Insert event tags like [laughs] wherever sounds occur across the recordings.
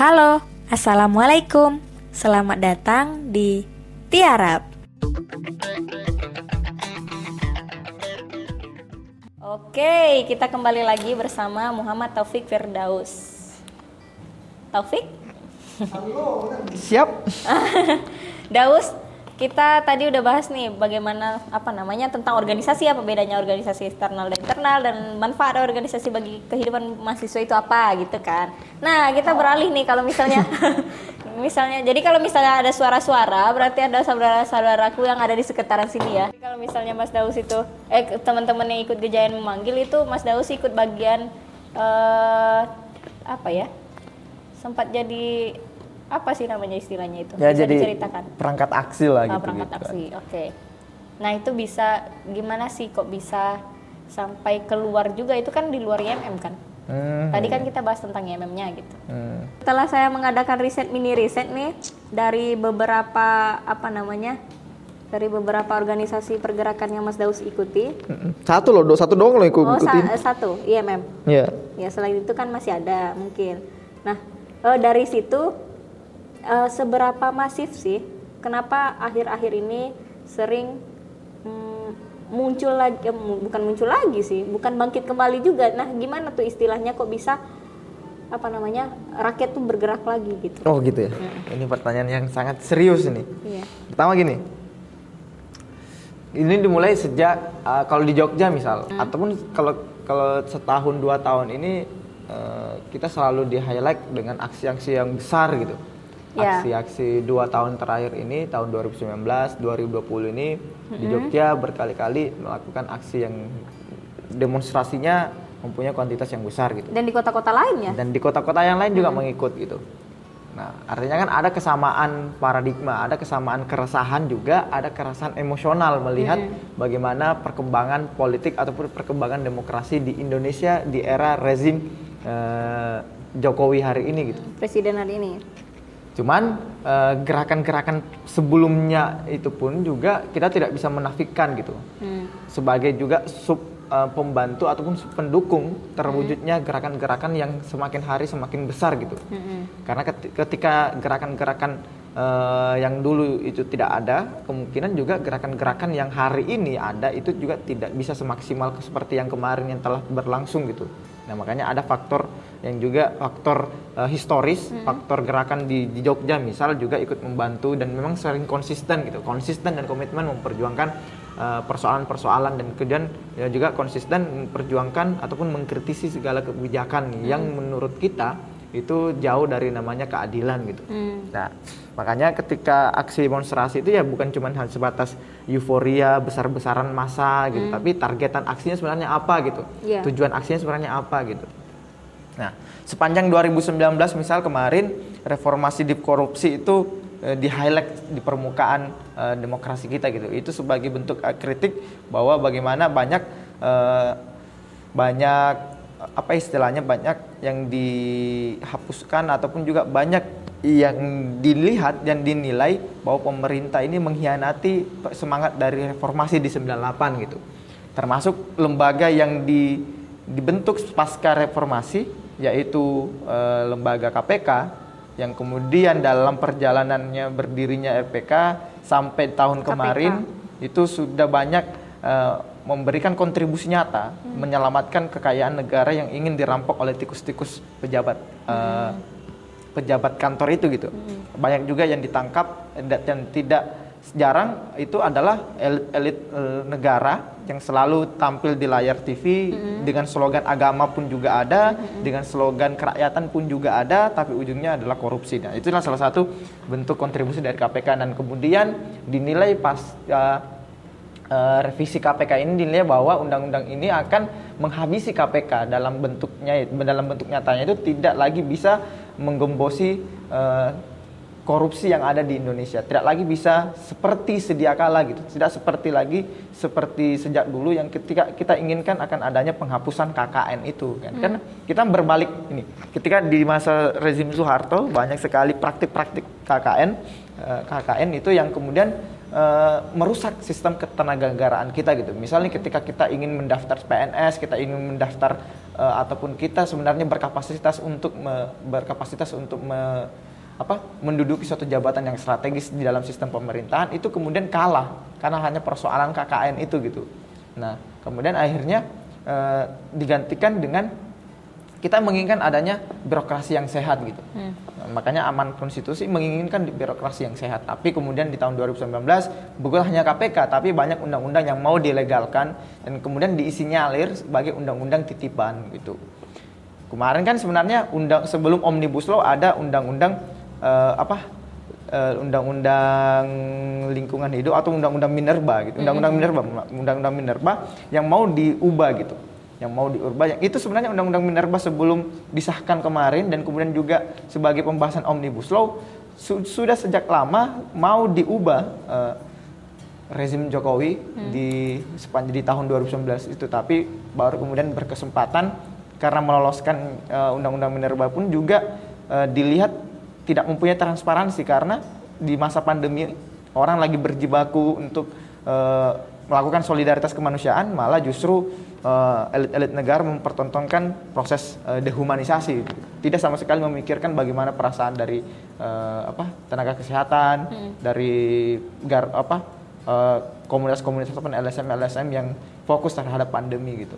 Halo, Assalamualaikum. Selamat datang di Tiarap. Oke, kita kembali lagi bersama Muhammad Taufik Firdaus. Taufik? Siap. [laughs] Daus, kita tadi udah bahas nih bagaimana apa namanya tentang organisasi apa bedanya organisasi eksternal dan internal dan manfaat organisasi bagi kehidupan mahasiswa itu apa gitu kan. Nah, kita beralih nih kalau misalnya [laughs] misalnya jadi kalau misalnya ada suara-suara berarti ada saudara-saudaraku yang ada di sekitaran sini ya. Jadi kalau misalnya Mas Daus itu eh teman-teman yang ikut gejayan memanggil itu Mas Daus ikut bagian eh apa ya? Sempat jadi apa sih namanya istilahnya itu? Ya Bisa jadi diceritakan. perangkat aksi lah Ah, gitu. perangkat gitu. aksi, oke. Nah itu bisa gimana sih kok bisa sampai keluar juga itu kan di luar IMM kan? Hmm, Tadi kan kita bahas tentang IMM-nya gitu. hmm. Setelah saya mengadakan riset mini riset nih dari beberapa apa namanya dari beberapa organisasi pergerakan yang Mas Daus ikuti. Mm-mm. Satu loh, do- satu doang loh yang ikut Oh sa- ikutin. satu IMM. Iya. Ya selain itu kan masih ada mungkin. Nah eh, dari situ eh, seberapa masif sih? Kenapa akhir-akhir ini sering mm, muncul lagi? eh, bukan muncul lagi sih, bukan bangkit kembali juga. Nah gimana tuh istilahnya kok bisa apa namanya rakyat tuh bergerak lagi gitu? Oh gitu ya. Ini pertanyaan yang sangat serius ini. Iya. Pertama gini. Ini dimulai sejak uh, kalau di Jogja misal Hmm. ataupun kalau kalau setahun dua tahun ini uh, kita selalu di highlight dengan aksi-aksi yang besar gitu. Ya. Aksi-aksi dua tahun terakhir ini tahun 2019, 2020 ini di Hmm. Jogja berkali-kali melakukan aksi yang demonstrasinya mempunyai kuantitas yang besar gitu Dan di kota-kota lain ya? dan di kota-kota yang lain juga mengikut gitu. Nah, artinya kan ada kesamaan paradigma, ada kesamaan keresahan juga, ada keresahan emosional melihat bagaimana perkembangan politik ataupun perkembangan demokrasi di Indonesia di era rezim eh, Jokowi hari ini gitu. Presiden hari ini. Cuman eh, gerakan-gerakan sebelumnya itu pun juga kita tidak bisa menafikan gitu Hmm. sebagai juga sub eh, pembantu ataupun sub pendukung terwujudnya gerakan-gerakan yang semakin hari semakin besar gitu. Mm-mm. Karena keti- ketika gerakan-gerakan eh, yang dulu itu tidak ada, kemungkinan juga gerakan-gerakan yang hari ini ada itu juga tidak bisa semaksimal seperti yang kemarin yang telah berlangsung gitu. Nah makanya ada faktor yang juga faktor eh, historis, faktor gerakan di, di Jogja misal juga ikut membantu dan memang sering konsisten gitu, konsisten dan komitmen memperjuangkan eh, persoalan-persoalan dan kemudian ya juga konsisten memperjuangkan ataupun mengkritisi segala kebijakan yang menurut kita itu jauh dari namanya keadilan gitu. Hmm. Nah, makanya ketika aksi demonstrasi itu ya bukan cuma hal sebatas euforia besar-besaran massa gitu, tapi targetan aksinya sebenarnya apa gitu. Iya. Tujuan aksinya sebenarnya apa gitu. Nah, sepanjang 2019 misal kemarin reformasi di korupsi itu eh, di highlight di permukaan eh, demokrasi kita gitu. Itu sebagai bentuk eh, kritik bahwa bagaimana banyak eh, banyak apa istilahnya banyak yang dihapuskan ataupun juga banyak yang dilihat dan dinilai bahwa pemerintah ini mengkhianati semangat dari reformasi di 98 gitu. Termasuk lembaga yang di, dibentuk pasca reformasi yaitu eh, lembaga KPK yang kemudian dalam perjalanannya berdirinya RPK sampai tahun KPK. kemarin itu sudah banyak eh, memberikan kontribusi nyata menyelamatkan kekayaan negara yang ingin dirampok oleh tikus-tikus pejabat eh, pejabat kantor itu gitu. Banyak juga yang ditangkap dan tidak jarang itu adalah elit, elit eh, negara yang selalu tampil di layar TV dengan slogan agama pun juga ada, dengan slogan kerakyatan pun juga ada, tapi ujungnya adalah korupsi. Nah, itulah salah satu bentuk kontribusi dari KPK dan kemudian dinilai pas eh, eh, revisi KPK ini dinilai bahwa undang-undang ini akan menghabisi KPK dalam bentuknya dalam bentuk nyatanya itu tidak lagi bisa menggembosi eh, korupsi yang ada di Indonesia. Tidak lagi bisa seperti sedia kala gitu. Tidak seperti lagi seperti sejak dulu yang ketika kita inginkan akan adanya penghapusan KKN itu kan. Hmm. kan kita berbalik ini. Ketika di masa rezim Soeharto banyak sekali praktik-praktik KKN eh, KKN itu yang kemudian uh, merusak sistem ketenagagaraan kita gitu. Misalnya ketika kita ingin mendaftar PNS, kita ingin mendaftar uh, ataupun kita sebenarnya berkapasitas untuk me, berkapasitas untuk me, apa menduduki suatu jabatan yang strategis di dalam sistem pemerintahan itu kemudian kalah karena hanya persoalan KKN itu gitu. Nah, kemudian akhirnya uh, digantikan dengan kita menginginkan adanya birokrasi yang sehat gitu. Hmm. makanya aman konstitusi menginginkan birokrasi yang sehat. Tapi kemudian di tahun 2019 bukan hanya KPK tapi banyak undang-undang yang mau dilegalkan dan kemudian diisinyalir sebagai undang-undang titipan gitu. Kemarin kan sebenarnya undang sebelum omnibus law ada undang-undang uh, apa uh, undang-undang lingkungan hidup atau undang-undang minerba gitu. Undang-undang hmm. minerba, undang-undang minerba yang mau diubah gitu yang mau diubah yang itu sebenarnya undang-undang minerba sebelum disahkan kemarin dan kemudian juga sebagai pembahasan omnibus law su sudah sejak lama mau diubah uh, rezim Jokowi hmm. di sepanjang di tahun 2019 itu tapi baru kemudian berkesempatan karena meloloskan uh, undang-undang minerba pun juga uh, dilihat tidak mempunyai transparansi karena di masa pandemi orang lagi berjibaku untuk uh, melakukan solidaritas kemanusiaan malah justru uh, elit-elit negara mempertontonkan proses uh, dehumanisasi tidak sama sekali memikirkan bagaimana perasaan dari uh, apa tenaga kesehatan hmm. dari gar apa uh, komunitas-komunitas ataupun LSM-LSM yang fokus terhadap pandemi gitu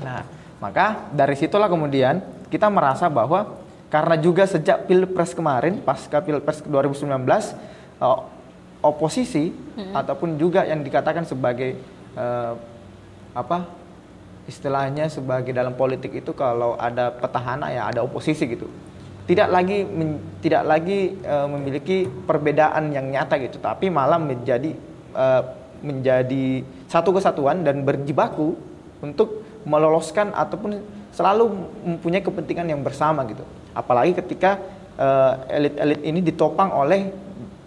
nah maka dari situlah kemudian kita merasa bahwa karena juga sejak pilpres kemarin pasca pilpres 2019 uh, oposisi hmm. ataupun juga yang dikatakan sebagai uh, apa istilahnya sebagai dalam politik itu kalau ada petahana ya ada oposisi gitu tidak lagi men, tidak lagi uh, memiliki perbedaan yang nyata gitu tapi malah menjadi uh, menjadi satu kesatuan dan berjibaku untuk meloloskan ataupun selalu mempunyai kepentingan yang bersama gitu apalagi ketika elit-elit uh, ini ditopang oleh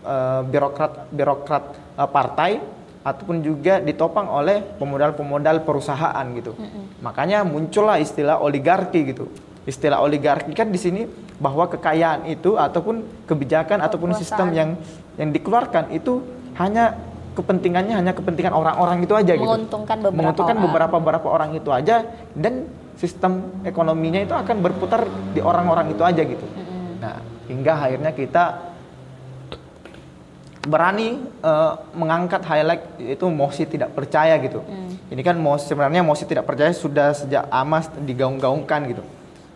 uh, birokrat birokrat uh, partai ataupun juga ditopang oleh pemodal-pemodal perusahaan gitu. Mm -hmm. Makanya muncullah istilah oligarki gitu. Istilah oligarki kan di sini bahwa kekayaan itu ataupun kebijakan ataupun sistem yang yang dikeluarkan itu hanya kepentingannya hanya kepentingan orang-orang itu aja gitu. Menguntungkan beberapa Menguntungkan orang. beberapa beberapa orang itu aja dan sistem ekonominya itu akan berputar di orang-orang itu aja gitu. Mm -hmm. Nah, hingga akhirnya kita berani uh, mengangkat highlight itu mosi tidak percaya gitu. Hmm. Ini kan mosi, sebenarnya mosi tidak percaya sudah sejak amas digaung-gaungkan gitu.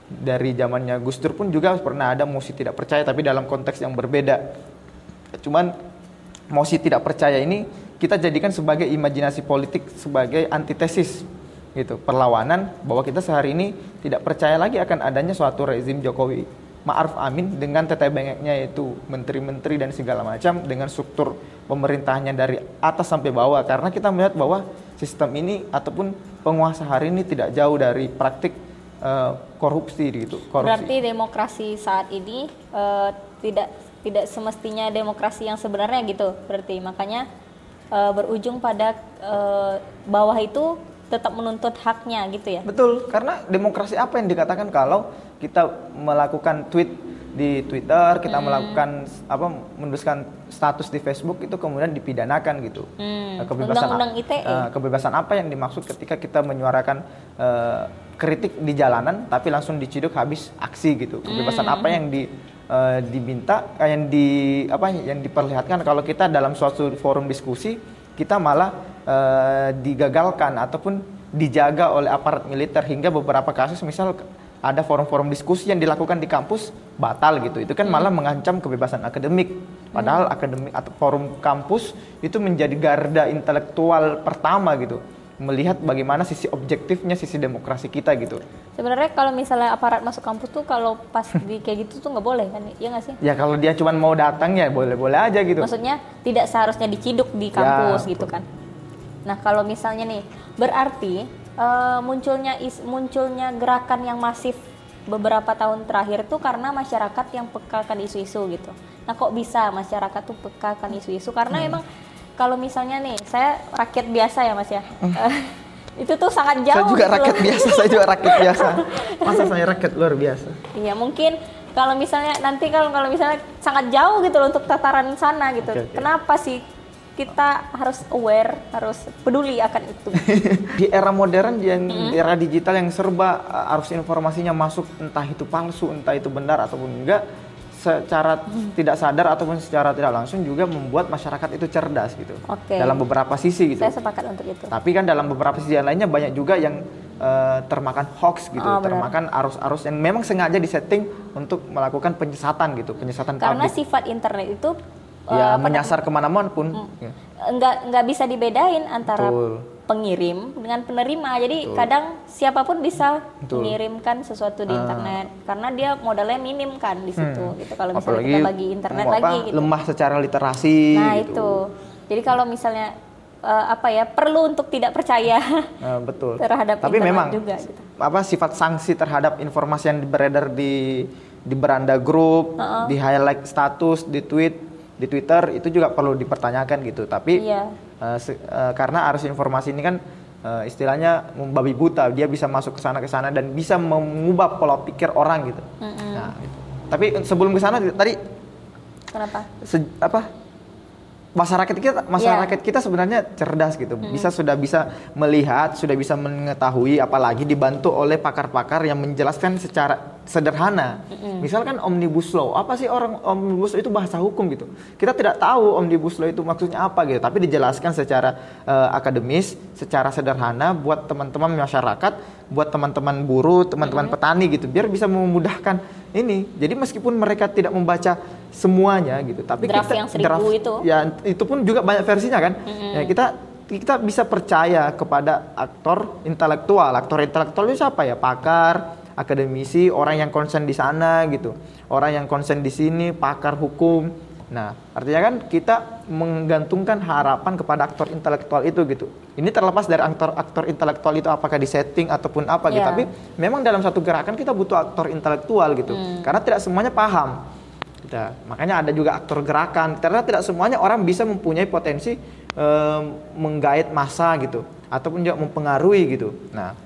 Dari zamannya Gus Dur pun juga pernah ada mosi tidak percaya tapi dalam konteks yang berbeda. Cuman mosi tidak percaya ini kita jadikan sebagai imajinasi politik sebagai antitesis gitu, perlawanan bahwa kita sehari ini tidak percaya lagi akan adanya suatu rezim Jokowi Ma'ruf Amin dengan teteh bengeknya itu menteri-menteri dan segala macam dengan struktur pemerintahnya dari atas sampai bawah karena kita melihat bahwa sistem ini ataupun penguasa hari ini tidak jauh dari praktik uh, korupsi gitu. Korupsi. Berarti demokrasi saat ini uh, tidak tidak semestinya demokrasi yang sebenarnya gitu. Berarti makanya uh, berujung pada uh, bawah itu tetap menuntut haknya gitu ya. Betul, karena demokrasi apa yang dikatakan kalau kita melakukan tweet di Twitter, kita hmm. melakukan apa menuliskan status di Facebook itu kemudian dipidanakan gitu. Hmm. Eh, kebebasan Undang -undang ITE. Uh, kebebasan apa yang dimaksud ketika kita menyuarakan uh, kritik di jalanan tapi langsung diciduk habis aksi gitu. Kebebasan hmm. apa yang di uh, diminta yang di apa yang diperlihatkan kalau kita dalam suatu forum diskusi kita malah uh, digagalkan ataupun dijaga oleh aparat militer hingga beberapa kasus misal ada forum-forum diskusi yang dilakukan di kampus batal gitu. Itu kan malah hmm. mengancam kebebasan akademik. Padahal hmm. akademik atau forum kampus itu menjadi garda intelektual pertama gitu. Melihat bagaimana sisi objektifnya sisi demokrasi kita gitu. Sebenarnya kalau misalnya aparat masuk kampus tuh kalau pas [laughs] di kayak gitu tuh nggak boleh kan? Iya nggak sih? Ya kalau dia cuma mau datang ya boleh-boleh aja gitu. Maksudnya tidak seharusnya diciduk di ya, kampus ya, gitu kan. Nah, kalau misalnya nih berarti uh, munculnya is, munculnya gerakan yang masif beberapa tahun terakhir tuh karena masyarakat yang peka akan isu-isu gitu. Nah kok bisa masyarakat tuh peka akan isu-isu? Karena Hmm. emang kalau misalnya nih saya rakyat biasa ya mas ya, Eh, [laughs] itu tuh sangat jauh. Hmm. saya juga gitu loh. rakyat biasa saya juga rakyat biasa [laughs] masa saya rakyat luar biasa Iya mungkin kalau misalnya nanti kalau kalau misalnya sangat jauh gitu loh untuk tataran sana gitu. Oke, oke. Kenapa sih kita harus aware, harus peduli akan itu? [laughs] di era modern di era digital yang serba uh, arus informasinya masuk entah itu palsu entah itu benar ataupun enggak secara tidak sadar ataupun secara tidak langsung juga membuat masyarakat itu cerdas gitu Oke. dalam beberapa sisi gitu Saya sepakat untuk itu. tapi kan dalam beberapa sisi yang lainnya banyak juga yang uh, termakan hoax gitu Oh, termakan arus-arus yang memang sengaja disetting untuk melakukan penyesatan gitu penyesatan Karena publik sifat internet itu eh, ya apa menyasar ke mana-mana pun Ya. nggak nggak bisa dibedain antara Betul. pengirim dengan penerima. Jadi kadang siapa pun bisa Betul. Mengirimkan sesuatu di internet karena dia modalnya minim kan di situ gitu. Kalau misalnya Hmm. Apalagi kita bagi internet apa, lagi gitu. lemah secara literasi Nah, gitu. itu. Jadi kalau misalnya eh, apa ya, perlu untuk tidak percaya Nah, [laughs] betul. terhadap Tapi memang juga gitu. apa sifat sanksi terhadap informasi yang beredar di di beranda grup, di highlight status, di tweet, di Twitter itu juga perlu dipertanyakan gitu. Tapi Iya. se- eh, karena arus informasi ini kan eh, istilahnya membabi buta, dia bisa masuk ke sana ke sana dan bisa mengubah pola pikir orang gitu. Nah, gitu. Tapi sebelum ke sana tadi Kenapa? se- apa masyarakat kita masyarakat kita sebenarnya cerdas gitu bisa sudah bisa melihat sudah bisa mengetahui apalagi dibantu oleh pakar-pakar yang menjelaskan secara sederhana. Misalkan omnibus law apa sih orang omnibus law itu bahasa hukum gitu? Kita tidak tahu omnibus law itu maksudnya apa gitu tapi dijelaskan secara eh, akademis secara sederhana buat teman-teman masyarakat buat teman-teman buruh teman-teman petani gitu biar bisa memudahkan ini. Jadi meskipun mereka tidak membaca semuanya gitu tapi Draft kita yang seribu itu. ya itu pun juga banyak versinya kan? Ya kita kita bisa percaya kepada aktor intelektual. Aktor intelektual itu siapa ya? Pakar akademisi orang yang konsen di sana gitu. Orang yang konsen di sini pakar hukum. Nah artinya kan kita menggantungkan harapan kepada aktor intelektual itu gitu. Ini terlepas dari aktor aktor intelektual itu apakah di setting ataupun apa gitu. Ya. tapi memang dalam satu gerakan kita butuh aktor intelektual gitu. Karena tidak semuanya paham. Kita makanya ada juga aktor gerakan. Karena tidak semuanya orang bisa mempunyai potensi em, menggait massa gitu. Ataupun juga mempengaruhi gitu. Nah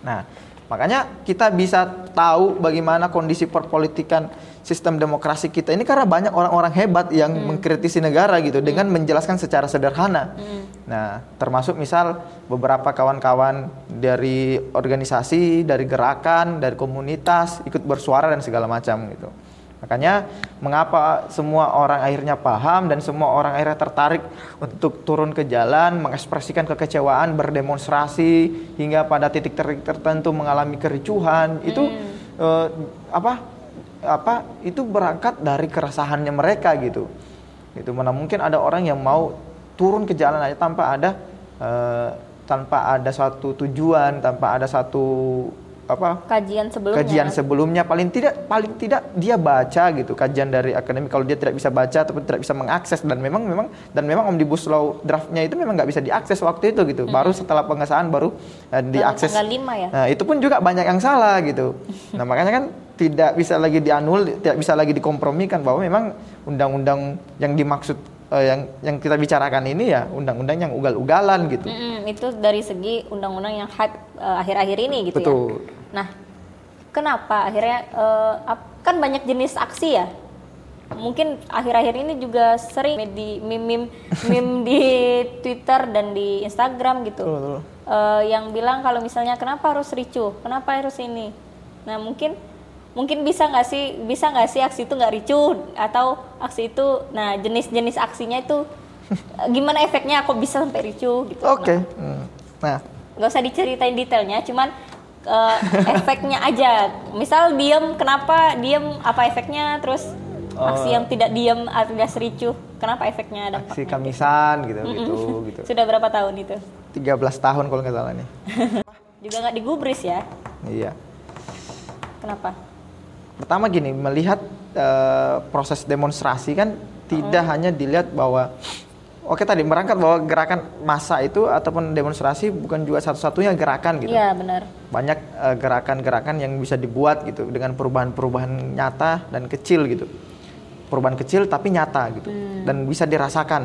nah makanya kita bisa tahu bagaimana kondisi perpolitikan sistem demokrasi kita ini karena banyak orang-orang hebat yang mengkritisi negara gitu dengan menjelaskan secara sederhana. Nah termasuk misal beberapa kawan-kawan dari organisasi dari gerakan dari komunitas ikut bersuara dan segala macam gitu Makanya mengapa semua orang akhirnya paham dan semua orang akhirnya tertarik untuk turun ke jalan, mengekspresikan kekecewaan, berdemonstrasi hingga pada titik-titik tertentu mengalami kericuhan. Itu eh, apa apa itu berangkat dari keresahannya mereka gitu. Itu mana mungkin ada orang yang mau turun ke jalan aja tanpa ada eh, tanpa ada suatu tujuan, tanpa ada satu apa Kajian sebelumnya. kajian sebelumnya paling tidak paling tidak dia baca gitu kajian dari akademik kalau dia tidak bisa baca ataupun tidak bisa mengakses dan memang memang dan memang omnibus law draftnya itu memang nggak bisa diakses waktu itu gitu baru setelah pengesahan baru eh, diakses tanggal 5 ya? nah itu pun juga banyak yang salah gitu [laughs] nah makanya kan tidak bisa lagi dianul tidak bisa lagi dikompromikan bahwa memang undang-undang yang dimaksud eh, yang yang kita bicarakan ini ya undang-undang yang ugal-ugalan gitu Mm-mm, itu dari segi undang-undang yang hype eh, akhir-akhir ini gitu Betul. ya. Nah, kenapa akhirnya ap- kan banyak jenis aksi ya? Mungkin akhir-akhir ini juga sering di meme meme di Twitter dan di Instagram gitu. Betul, betul. Eh, yang bilang kalau misalnya kenapa harus ricuh? Kenapa harus ini? Nah, mungkin mungkin bisa nggak sih bisa nggak sih aksi itu nggak ricuh atau aksi itu nah jenis-jenis aksinya itu eh, gimana efeknya kok bisa sampai ricuh gitu oke Hmm. nah nggak usah diceritain detailnya cuman eh, efeknya aja. Misal diem kenapa diem? Apa efeknya? Terus aksi yang tidak diem alias ricuh kenapa efeknya aksi dampaknya kamisan gitu gitu gitu. Sudah berapa tahun itu? 13 tahun kalau nggak salah nih. [laughs] Juga nggak digubris ya? Iya. Kenapa? Pertama gini melihat eh, proses demonstrasi kan tidak hanya dilihat bahwa oke tadi merangkat bahwa gerakan massa itu ataupun demonstrasi bukan juga satu-satunya gerakan gitu. Iya benar. Banyak uh, gerakan-gerakan yang bisa dibuat gitu dengan perubahan-perubahan nyata dan kecil gitu. Perubahan kecil tapi nyata gitu hmm. dan bisa dirasakan.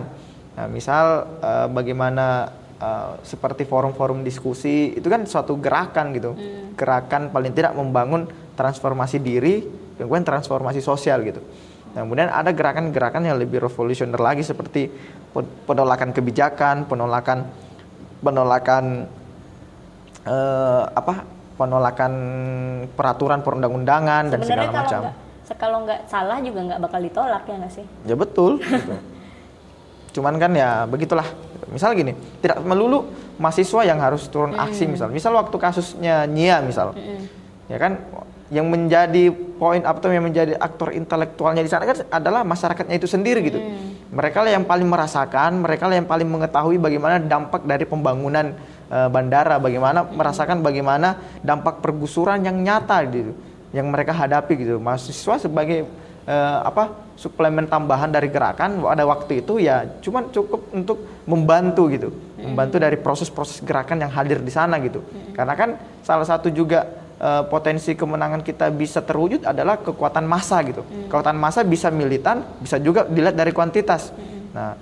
Nah, misal uh, bagaimana uh, seperti forum-forum diskusi itu kan suatu gerakan gitu. Hmm. Gerakan paling tidak membangun transformasi diri, kemudian transformasi sosial gitu. Nah, kemudian ada gerakan-gerakan yang lebih revolusioner lagi seperti penolakan kebijakan, penolakan penolakan uh, apa? penolakan peraturan perundang-undangan dan segala kalau macam. Enggak, kalau nggak salah juga nggak bakal ditolak ya nggak sih? Ya betul. gitu. Cuman kan ya begitulah. Misal gini, tidak melulu mahasiswa yang harus turun aksi mm. misal. Misal waktu kasusnya Nia misal. Mm. Ya kan yang menjadi poin apa yang menjadi aktor intelektualnya di sana kan adalah masyarakatnya itu sendiri gitu. Hmm. Mereka lah yang paling merasakan, mereka lah yang paling mengetahui bagaimana dampak dari pembangunan uh, bandara, bagaimana hmm. merasakan bagaimana dampak pergusuran yang nyata gitu, yang mereka hadapi gitu. Mahasiswa sebagai uh, apa suplemen tambahan dari gerakan pada waktu itu ya cuman cukup untuk membantu gitu, hmm. membantu dari proses-proses gerakan yang hadir di sana gitu. Hmm. Karena kan salah satu juga uh, potensi kemenangan kita bisa terwujud adalah kekuatan massa gitu. Hmm. Kekuatan massa bisa militan, bisa juga dilihat dari kuantitas. Hmm. Nah,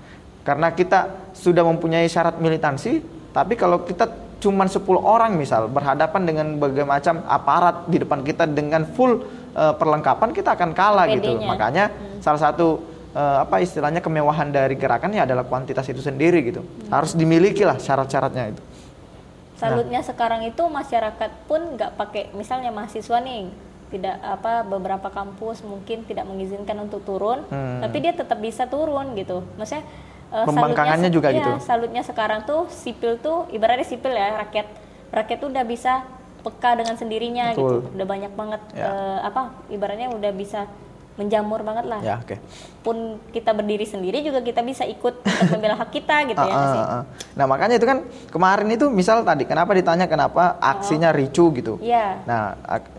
karena kita sudah mempunyai syarat militansi, tapi kalau kita cuma 10 orang misal berhadapan dengan berbagai macam aparat di depan kita dengan full uh, perlengkapan kita akan kalah gitu. Makanya hmm. salah satu uh, apa istilahnya kemewahan dari gerakannya adalah kuantitas itu sendiri gitu. Hmm. Harus dimiliki lah syarat-syaratnya itu. Salutnya nah. sekarang itu masyarakat pun nggak pakai misalnya mahasiswa nih tidak apa beberapa kampus mungkin tidak mengizinkan untuk turun, hmm. tapi dia tetap bisa turun gitu. Maksudnya uh, pembangkangannya juga ya, gitu. Salutnya sekarang tuh sipil tuh ibaratnya sipil ya rakyat rakyat tuh udah bisa peka dengan sendirinya gitu. Betul. gitu. Udah banyak banget ya. uh, apa ibaratnya udah bisa menjamur banget lah. Ya, oke. Okay. Pun kita berdiri sendiri juga kita bisa ikut untuk [laughs] membela hak kita gitu ya. Uh, uh, uh. Nah, makanya itu kan kemarin itu misal tadi kenapa ditanya kenapa aksinya oh. ricu gitu. Iya. Yeah. Nah,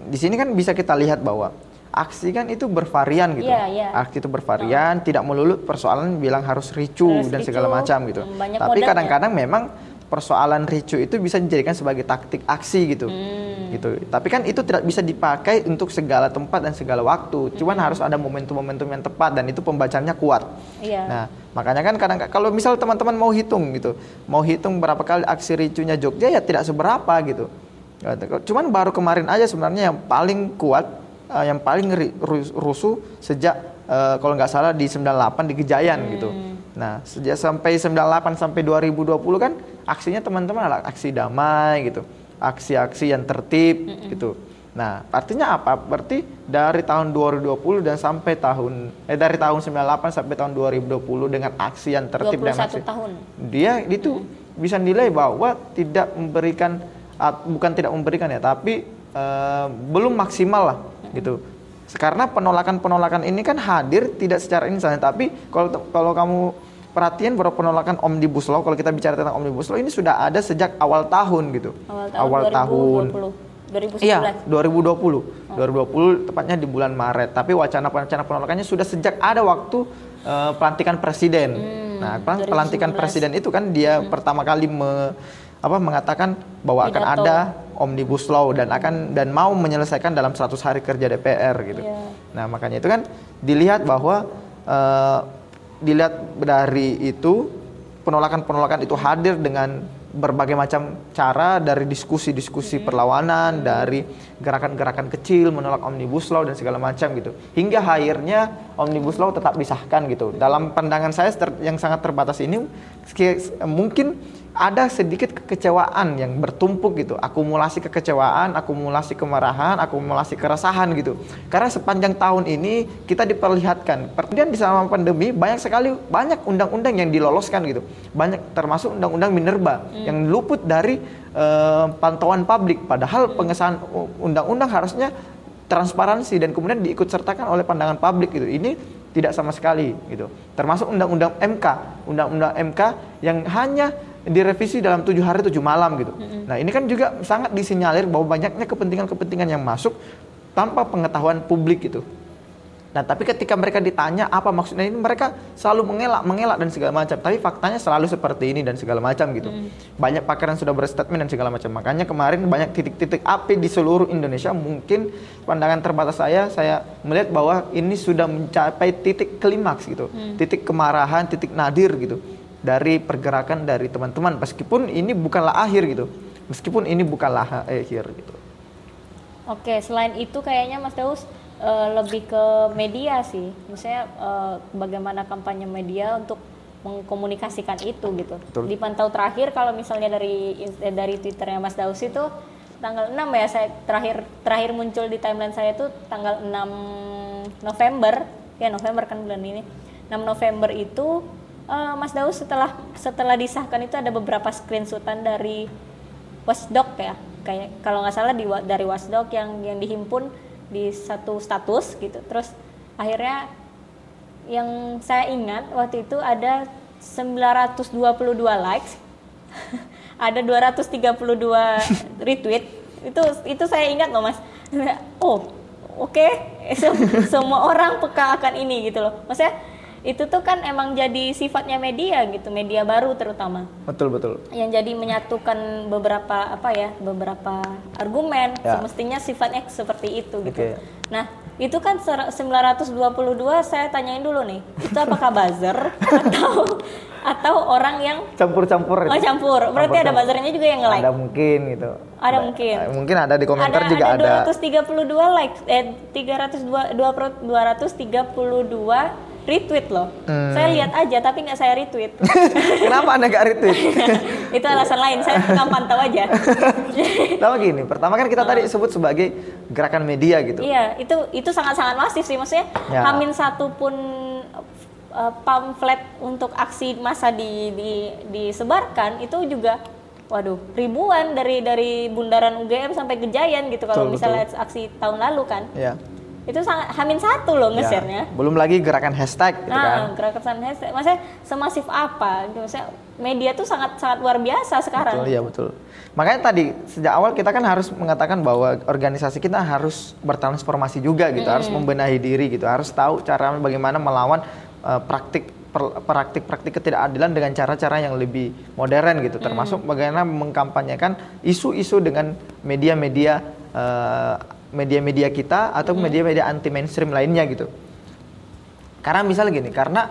di sini kan bisa kita lihat bahwa aksi kan itu bervarian gitu. Yeah, yeah. Aksi itu bervarian, uh. tidak melulu persoalan bilang harus ricu harus dan ricu, segala macam gitu. Hmm, Tapi kadang-kadang memang persoalan ricu itu bisa dijadikan sebagai taktik aksi gitu. Hmm. Gitu. Tapi kan itu tidak bisa dipakai untuk segala tempat dan segala waktu. Cuman hmm. harus ada momentum-momentum yang tepat dan itu pembacanya kuat. Iya. Nah, makanya kan kadang kalau misal teman-teman mau hitung gitu, mau hitung berapa kali aksi ricunya Jogja ya tidak seberapa gitu. Cuman baru kemarin aja sebenarnya yang paling kuat, uh, yang paling rusuh sejak uh, kalau nggak salah di 98 di Gejayan gitu. hmm. gitu. Nah, sejak sampai 98 sampai 2020 kan aksinya teman-teman adalah aksi damai gitu. Aksi-aksi yang tertib mm -mm. gitu. Nah, artinya apa? Berarti dari tahun 2020 dan sampai tahun eh dari tahun 98 sampai tahun 2020 dengan aksi yang tertib dan aksi tahun. Dia itu mm. bisa nilai bahwa tidak memberikan bukan tidak memberikan ya, tapi uh, belum maksimal lah mm. gitu karena penolakan-penolakan ini kan hadir tidak secara instan, tapi kalau kalau kamu perhatian bahwa penolakan omnibus law kalau kita bicara tentang omnibus law ini sudah ada sejak awal tahun gitu. Awal tahun. Awal 2020. 2019. Iya, 2020. Oh. 2020 tepatnya di bulan Maret. Tapi wacana-wacana penolakannya sudah sejak ada waktu uh, pelantikan presiden. Hmm, nah, pelantikan presiden itu kan dia hmm. pertama kali me, apa mengatakan bahwa akan ada omnibus law dan akan dan mau menyelesaikan dalam 100 hari kerja DPR gitu. Yeah. Nah, makanya itu kan dilihat bahwa uh, dilihat dari itu penolakan-penolakan itu hadir dengan berbagai macam cara dari diskusi-diskusi perlawanan, dari gerakan-gerakan kecil menolak omnibus law dan segala macam gitu. Hingga akhirnya omnibus law tetap disahkan gitu. Dalam pandangan saya yang sangat terbatas ini mungkin ada sedikit kekecewaan yang bertumpuk gitu, akumulasi kekecewaan, akumulasi kemarahan, akumulasi keresahan gitu. Karena sepanjang tahun ini kita diperlihatkan, kemudian di selama pandemi banyak sekali banyak undang-undang yang diloloskan gitu, banyak termasuk undang-undang minerba hmm. yang luput dari uh, pantauan publik. Padahal pengesahan undang-undang harusnya transparansi dan kemudian diikut sertakan oleh pandangan publik gitu. Ini tidak sama sekali gitu. Termasuk undang-undang MK, undang-undang MK yang hanya direvisi dalam tujuh hari tujuh malam gitu. Mm-hmm. Nah ini kan juga sangat disinyalir bahwa banyaknya kepentingan-kepentingan yang masuk tanpa pengetahuan publik gitu. Nah, tapi ketika mereka ditanya apa maksudnya ini, mereka selalu mengelak, mengelak dan segala macam. Tapi faktanya selalu seperti ini dan segala macam gitu. Hmm. Banyak pakar yang sudah berstatement dan segala macam. Makanya kemarin banyak titik-titik api di seluruh Indonesia. Mungkin pandangan terbatas saya, saya melihat bahwa ini sudah mencapai titik klimaks gitu, hmm. titik kemarahan, titik nadir gitu dari pergerakan dari teman-teman. Meskipun ini bukanlah akhir gitu, meskipun ini bukanlah akhir gitu. Oke, selain itu kayaknya Mas Daus uh, lebih ke media sih misalnya uh, bagaimana kampanye media untuk mengkomunikasikan itu gitu Betul. dipantau terakhir kalau misalnya dari eh, dari twitternya Mas Daus itu tanggal 6 ya saya terakhir terakhir muncul di timeline saya itu tanggal 6 November ya November kan bulan ini 6 November itu uh, Mas Daus setelah setelah disahkan itu ada beberapa screenshotan dari Watchdog ya. Kayak kalau nggak salah di, dari Watchdog yang yang dihimpun di satu status gitu. Terus akhirnya yang saya ingat waktu itu ada 922 likes [laughs] ada 232 [laughs] retweet. Itu itu saya ingat loh mas. Oh oke [laughs] okay. semua orang peka akan ini gitu loh. Maksudnya itu tuh kan emang jadi sifatnya media gitu media baru terutama. Betul betul. Yang jadi menyatukan beberapa apa ya beberapa argumen ya. semestinya sifatnya seperti itu gitu. Okay. nah itu kan 922 saya tanyain dulu nih itu apakah buzzer atau atau orang yang campur-campur oh campur. Berarti campur, ada buzzernya juga yang nge-like? Ada mungkin gitu. Ada mungkin. Mungkin ada di komentar ada, juga ada ada. 232 likes eh 302 232 retweet loh. Hmm. Saya lihat aja tapi nggak saya retweet. [laughs] Kenapa anda nggak retweet? [laughs] itu alasan lain. Saya nggak pantau aja. [laughs] Tahu gini, pertama kan kita tadi sebut sebagai gerakan media gitu. Iya, itu itu sangat-sangat masif sih maksudnya. Ya. Hamin satu pun uh, pamflet untuk aksi massa di, di disebarkan itu juga waduh ribuan dari dari bundaran UGM sampai Gejayan gitu kalau misalnya betul. aksi tahun lalu kan. Iya itu sangat hamin satu loh ya, nge-share-nya. belum lagi gerakan hashtag gitu nah, kan. gerakan hashtag. Maksudnya semasif apa? Maksudnya media tuh sangat sangat luar biasa sekarang. Betul, iya betul. Makanya tadi sejak awal kita kan harus mengatakan bahwa organisasi kita harus bertransformasi juga gitu, hmm. harus membenahi diri gitu, harus tahu cara bagaimana melawan uh, praktik praktik-praktik ketidakadilan dengan cara-cara yang lebih modern gitu, termasuk bagaimana mengkampanyekan isu-isu dengan media-media uh, media-media kita atau hmm. media-media anti mainstream lainnya gitu. Karena misal gini, karena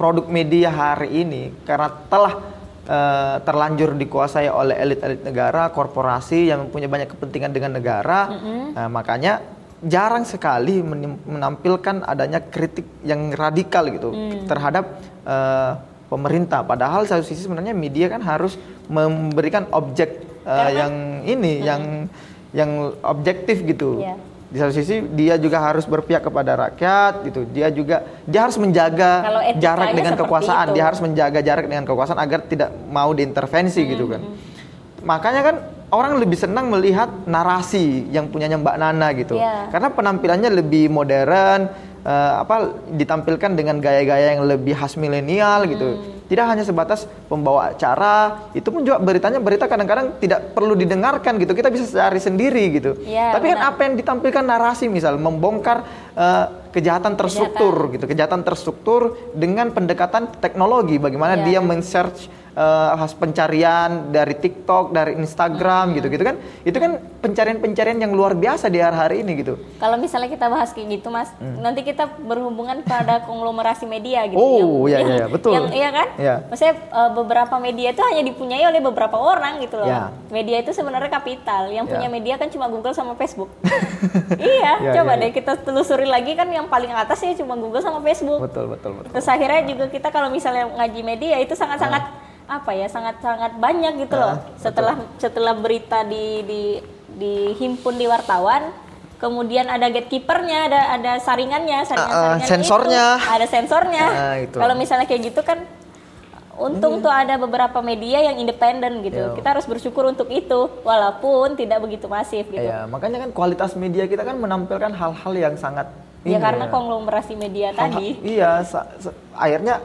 produk media hari ini karena telah uh, terlanjur dikuasai oleh elit-elit negara, korporasi yang mempunyai banyak kepentingan dengan negara, mm-hmm. uh, makanya jarang sekali menampilkan adanya kritik yang radikal gitu mm. terhadap uh, pemerintah. Padahal satu sisi sebenarnya media kan harus memberikan objek uh, yang ini, mm. yang yang objektif gitu. Yeah. Di satu sisi dia juga harus berpihak kepada rakyat gitu. Dia juga dia harus menjaga jarak dengan kekuasaan. Itu. Dia harus menjaga jarak dengan kekuasaan agar tidak mau diintervensi hmm. gitu kan. Hmm. Makanya kan orang lebih senang melihat narasi yang punyanya Mbak Nana gitu. Yeah. Karena penampilannya lebih modern, uh, apa ditampilkan dengan gaya-gaya yang lebih khas milenial gitu. Hmm tidak hanya sebatas pembawa acara, itu pun juga beritanya berita kadang-kadang tidak perlu didengarkan gitu. Kita bisa cari sendiri gitu. Ya, Tapi kan benar. kan apa yang ditampilkan narasi misal membongkar uh, kejahatan terstruktur kejahatan. gitu, kejahatan terstruktur dengan pendekatan teknologi bagaimana ya. dia men-search uh, pencarian dari TikTok, dari Instagram gitu gitu-gitu kan. Itu kan pencarian-pencarian yang luar biasa di hari-hari ini gitu. Kalau misalnya kita bahas kayak gitu, Mas, hmm. nanti kita berhubungan pada [laughs] konglomerasi media gitu. Oh, iya iya betul. Yang iya kan? Iya. Maksudnya uh, beberapa media itu hanya dipunyai oleh beberapa orang gitu loh. Ya. Media itu sebenarnya kapital. Yang ya. punya media kan cuma Google sama Facebook. [laughs] iya, ya, coba ya, deh kita telusuri lagi kan yang paling atas ya cuma Google sama Facebook. Betul, betul, betul. Terus akhirnya juga kita kalau misalnya ngaji media itu sangat-sangat nah apa ya sangat-sangat banyak gitu loh. Uh, setelah betul. setelah berita di di dihimpun di wartawan, kemudian ada gatekeepernya, ada ada saringannya, saringan, saringan uh, sensornya, itu, ada sensornya. Uh, Kalau misalnya kayak gitu kan untung hmm. tuh ada beberapa media yang independen gitu. Yo. Kita harus bersyukur untuk itu walaupun tidak begitu masif gitu. Iya, makanya kan kualitas media kita kan menampilkan hal-hal yang sangat Ya karena ya. konglomerasi media hal -hal, tadi. Iya, akhirnya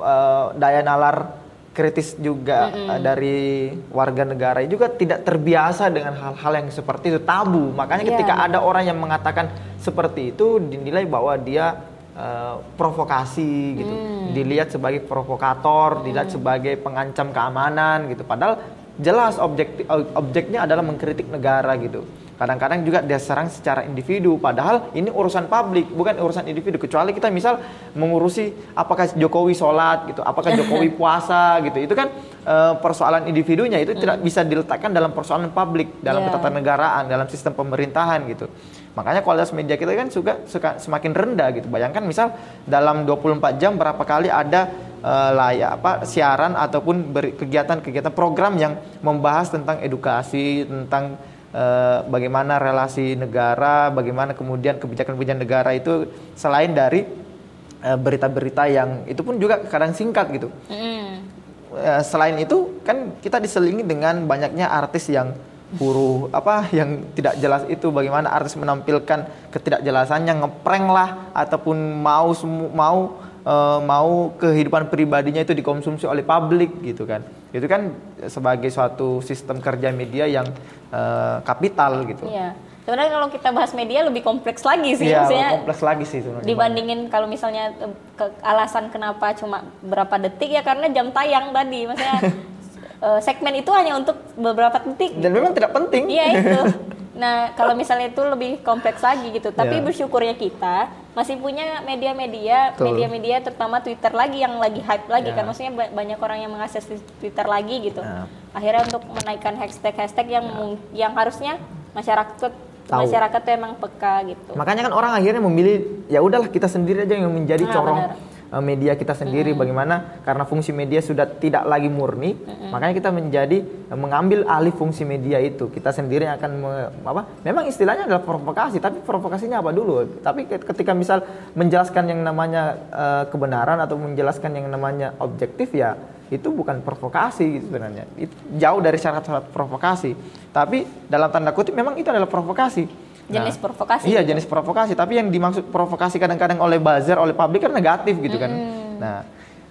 uh, daya nalar kritis juga uh, dari warga negara juga tidak terbiasa dengan hal-hal yang seperti itu tabu. Makanya Iya. ketika ada orang yang mengatakan seperti itu dinilai bahwa dia uh, provokasi gitu. Dilihat sebagai provokator, dilihat sebagai pengancam keamanan gitu. Padahal jelas objek objeknya adalah mengkritik negara gitu. Kadang-kadang juga dia serang secara individu, padahal ini urusan publik, bukan urusan individu. Kecuali kita misal mengurusi apakah Jokowi sholat gitu, apakah Jokowi [laughs] puasa gitu, itu kan eh, persoalan individunya itu tidak bisa diletakkan dalam persoalan publik, dalam Yeah. ketatanegaraan, dalam sistem pemerintahan gitu. Makanya kualitas media kita kan juga suka semakin rendah gitu. Bayangkan misal dalam 24 jam berapa kali ada eh, layak apa siaran ataupun kegiatan-kegiatan program yang membahas tentang edukasi, tentang eh, bagaimana relasi negara, bagaimana kemudian kebijakan-kebijakan negara itu selain dari eh, berita-berita yang itu pun juga kadang singkat gitu. Mm. Eh, selain itu kan kita diselingi dengan banyaknya artis yang huru apa yang tidak jelas itu bagaimana artis menampilkan ketidakjelasannya ngeprank lah ataupun mau semu- mau eh, mau kehidupan pribadinya itu dikonsumsi oleh publik gitu kan itu kan sebagai suatu sistem kerja media yang eh, kapital gitu Iya. Sebenarnya kalau kita bahas media lebih kompleks lagi sih, Iya, maksudnya kompleks lagi sih sebenarnya dibandingin kalau misalnya eh, ke- alasan kenapa cuma berapa detik ya karena jam tayang tadi, maksudnya [laughs] segmen itu hanya untuk beberapa detik. dan memang tidak penting Iya itu. [laughs] Nah kalau misalnya itu lebih kompleks lagi gitu. Tapi Iya. bersyukurnya kita masih punya media-media, media-media terutama Twitter lagi yang lagi hype lagi Ya. kan. Maksudnya ba- banyak orang yang mengakses Twitter lagi gitu. Ya. Akhirnya untuk menaikkan hashtag-hashtag yang mung- yang harusnya masyarakat Tahu. masyarakat tuh emang peka gitu. Makanya kan orang akhirnya memilih ya udahlah kita sendiri aja yang menjadi Ah, corong benar. Eh, media kita sendiri. Bagaimana? Karena fungsi media sudah tidak lagi murni makanya kita menjadi eh, mengambil alih fungsi media itu. Kita sendiri yang akan me- apa? Memang istilahnya adalah provokasi tapi provokasinya apa dulu? Tapi ke- ketika misal menjelaskan yang namanya eh, kebenaran atau menjelaskan yang namanya objektif ya itu bukan provokasi sebenarnya. Itu jauh dari syarat-syarat provokasi. Tapi dalam tanda kutip memang itu adalah provokasi Jenis provokasi Iya gitu. jenis provokasi. Tapi yang dimaksud provokasi kadang-kadang oleh buzzer, oleh publik kan negatif gitu kan. Nah,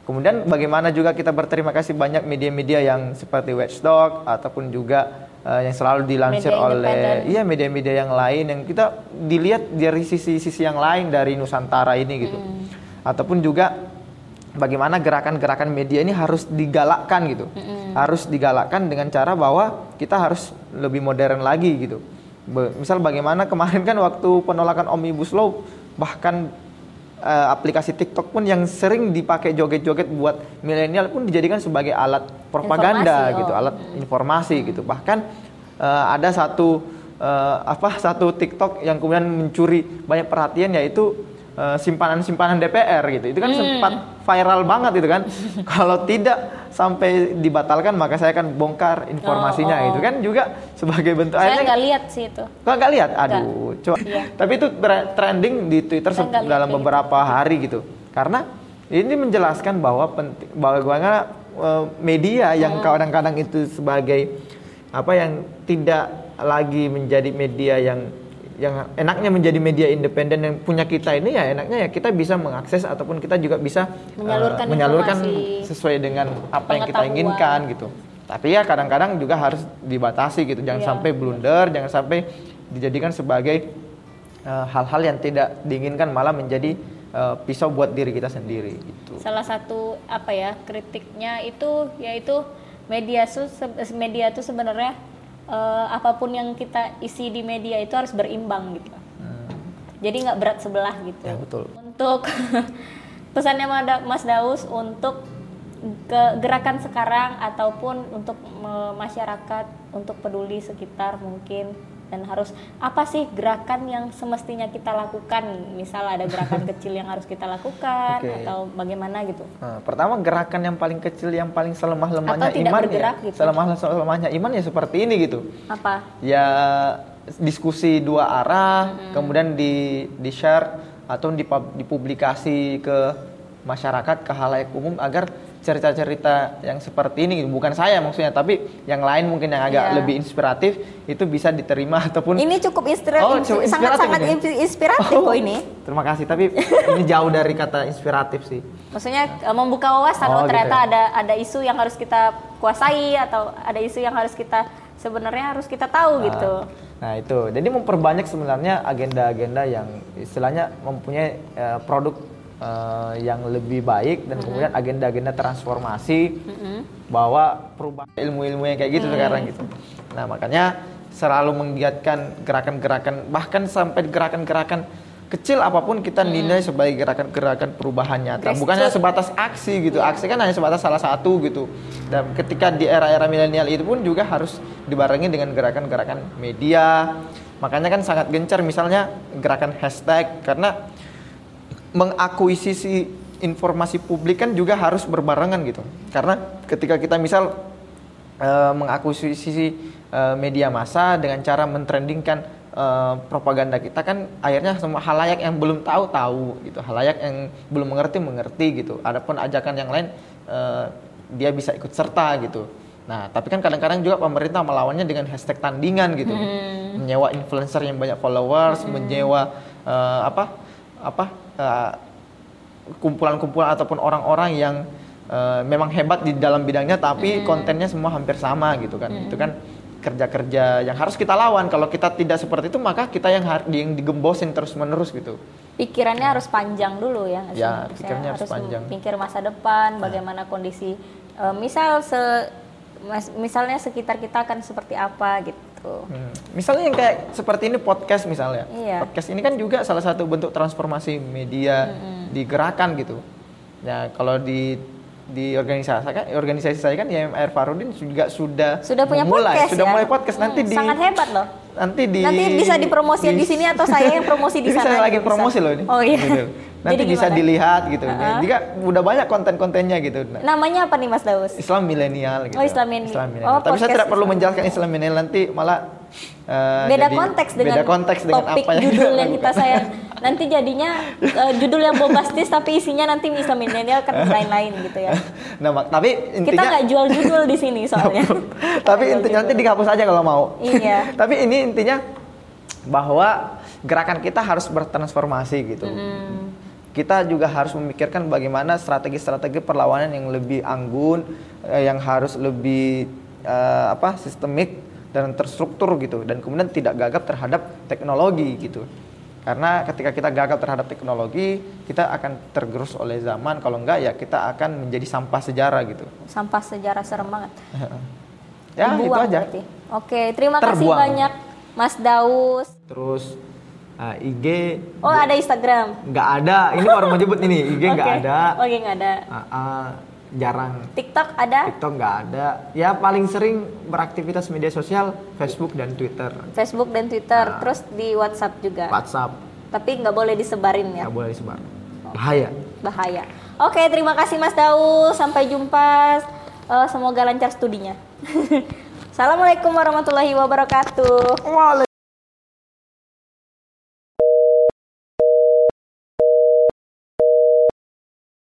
kemudian bagaimana juga kita berterima kasih banyak media-media yang seperti Watchdog ataupun juga eh, yang selalu dilansir Media oleh iya media-media yang lain yang kita dilihat dari sisi-sisi yang lain dari Nusantara ini gitu. Ataupun juga bagaimana gerakan-gerakan media ini harus digalakkan gitu. Harus digalakkan dengan cara bahwa kita harus lebih modern lagi gitu. Misal bagaimana kemarin kan waktu penolakan Omnibus Law bahkan eh, aplikasi TikTok pun yang sering dipakai joget-joget buat milenial pun dijadikan sebagai alat propaganda Informasi, gitu, oh. alat informasi gitu. Bahkan eh, ada satu eh, apa satu TikTok yang kemudian mencuri banyak perhatian yaitu simpanan-simpanan DPR gitu. Itu kan Hmm. sempat viral banget itu kan. [laughs] Kalau tidak sampai dibatalkan maka saya akan bongkar informasinya Oh, oh, itu kan juga sebagai bentuk Saya nggak lihat sih itu. Kok nggak lihat? Aduh, coba. Iya. Tapi itu trending di Twitter dalam gitu. beberapa hari gitu. Karena ini menjelaskan bahwa penting bagaimana eh, media Hmm. yang kadang-kadang itu sebagai apa yang tidak lagi menjadi media yang yang enaknya menjadi media independen yang punya kita ini ya enaknya ya kita bisa mengakses ataupun kita juga bisa eh, Menyalurkan menyalurkan informasi. sesuai dengan apa yang kita inginkan gitu. Tapi ya kadang-kadang juga harus dibatasi gitu. Jangan Iya. sampai blunder, jangan sampai dijadikan sebagai eh, hal-hal yang tidak diinginkan malah menjadi eh, pisau buat diri kita sendiri gitu. Salah satu apa ya kritiknya itu yaitu media se- media itu sebenarnya eh, apa pun yang kita isi di media itu harus berimbang gitu. Jadi nggak berat sebelah gitu. Ya, betul. Untuk [laughs] pesannya Mas Daus untuk ke gerakan sekarang ataupun untuk masyarakat untuk peduli sekitar mungkin dan harus apa sih gerakan yang semestinya kita lakukan misal ada gerakan [laughs] kecil yang harus kita lakukan Oke. atau bagaimana gitu Nah, pertama gerakan yang paling kecil yang paling selemah-lemahnya Atau tidak iman ya. gitu. Selemah-lemahnya iman ya seperti ini gitu. apa Ya diskusi dua arah, kemudian di di share atau dipub- dipublikasi ke masyarakat ke halayak umum agar cerita-cerita yang seperti ini bukan saya maksudnya tapi yang lain mungkin yang agak Iya. lebih inspiratif itu bisa diterima ataupun Ini cukup inspira- Oh, cukup sangat-sangat inspiratif ini? inspiratif Oh, kok ini. terima kasih tapi ini jauh dari kata inspiratif sih Maksudnya eh, membuka wawasan Oh, oh, ternyata gitu ya. ada ada isu yang harus kita kuasai atau ada isu yang harus kita sebenarnya harus kita tahu gitu. Nah itu, jadi memperbanyak sebenarnya agenda-agenda yang istilahnya mempunyai eh, produk eh, yang lebih baik dan kemudian agenda-agenda transformasi bahwa perubahan ilmu-ilmu yang kayak gitu sekarang gitu. Nah makanya selalu menggiatkan gerakan-gerakan bahkan sampai gerakan-gerakan kecil apa pun kita nilai sebagai gerakan-gerakan perubahan nyata. Bukannya sebatas aksi gitu. Aksi kan hanya sebatas salah satu gitu. Dan ketika di era-era milenial itu pun juga harus dibarengi dengan gerakan-gerakan media. Makanya kan sangat gencar misalnya gerakan hashtag karena mengakuisisi informasi publik kan juga harus berbarengan gitu. Karena ketika kita misal eh, mengakuisisi eh, media massa dengan cara mentrendingkan eh, propaganda kita kan akhirnya semua halayak yang belum tahu tahu gitu. Halayak yang belum mengerti mengerti gitu. Adapun ajakan yang lain eh, dia bisa ikut serta gitu. Nah tapi kan kadang-kadang juga pemerintah melawannya dengan hashtag tandingan gitu. Menyewa influencer yang banyak followers menyewa eh, apa apa eh, kumpulan-kumpulan ataupun orang-orang yang eh, memang hebat di dalam bidangnya tapi kontennya semua hampir sama gitu kan itu kan kerja-kerja yang harus kita lawan kalau kita tidak seperti itu maka kita yang yang digembosin terus menerus gitu Pikirannya harus panjang dulu ya. Ya, pikirannya harus panjang. Pikir masa depan, bagaimana kondisi eh, misal se misalnya sekitar kita akan seperti apa gitu. Hmm. misalnya yang kayak seperti ini podcast misalnya Iya. podcast ini kan juga salah satu bentuk transformasi media di gerakan gitu nah kalau di di organisasi kan organisasi saya kan YMR Farudin juga sudah Sudah punya memulai, podcast sudah ya? mulai podcast nanti Hmm, di sangat hebat loh. nanti di Nanti bisa dipromosikan di sini atau saya yang promosi di [laughs] sana saya lagi bisa. promosi loh ini Oh iya. Gitu. [laughs] nanti Jadi bisa gimana? dilihat gitu Uh-uh. jika udah banyak konten-kontennya gitu Namanya apa nih Mas Daus? Islam milenial gitu. Oh, Islam milenial. Oh, Tapi saya tidak perlu Islam menjelaskan Islam milenial nanti malah eh, beda jadi- konteks dengan beda konteks dengan topik apa yang judul yang kita saya [laughs] nanti jadinya eh, judul yang bombastis tapi isinya nanti Islam milenial kan lain-lain gitu ya. nah, mak- tapi Kita intinya nggak jual judul di sini [laughs] soalnya. [laughs] tapi intinya nanti dihapus aja kalau mau. Iya. tapi ini intinya bahwa gerakan kita harus bertransformasi gitu. Hmm. Kita juga harus memikirkan bagaimana strategi-strategi perlawanan yang lebih anggun, eh, yang harus lebih eh, apa sistemik dan terstruktur gitu, dan kemudian tidak gagap terhadap teknologi gitu. Karena ketika kita gagap terhadap teknologi, kita akan tergerus oleh zaman. Kalau enggak, ya kita akan menjadi sampah sejarah gitu. Sampah sejarah serem banget. [laughs] Ya itu Terbuang aja. berarti. Oke, terima kasih Terbuang. banyak Mas Daus. Terus uh, IG Oh, ada Instagram. nggak ada. Ini baru mau jemput ini. IG nggak [laughs] Oke. ada. Oke, nggak ada. Uh, uh, jarang. TikTok ada? TikTok nggak ada. Ya paling sering beraktivitas media sosial Facebook dan Twitter. Facebook dan Twitter, Nah. terus di WhatsApp juga. WhatsApp Tapi nggak boleh disebarin ya. nggak boleh disebar. Bahaya. bahaya. Oke, terima kasih Mas Daus. Sampai jumpa. Eh, semoga lancar studinya. [laughs] Assalamualaikum warahmatullahi wabarakatuh. Waalaikumsalam.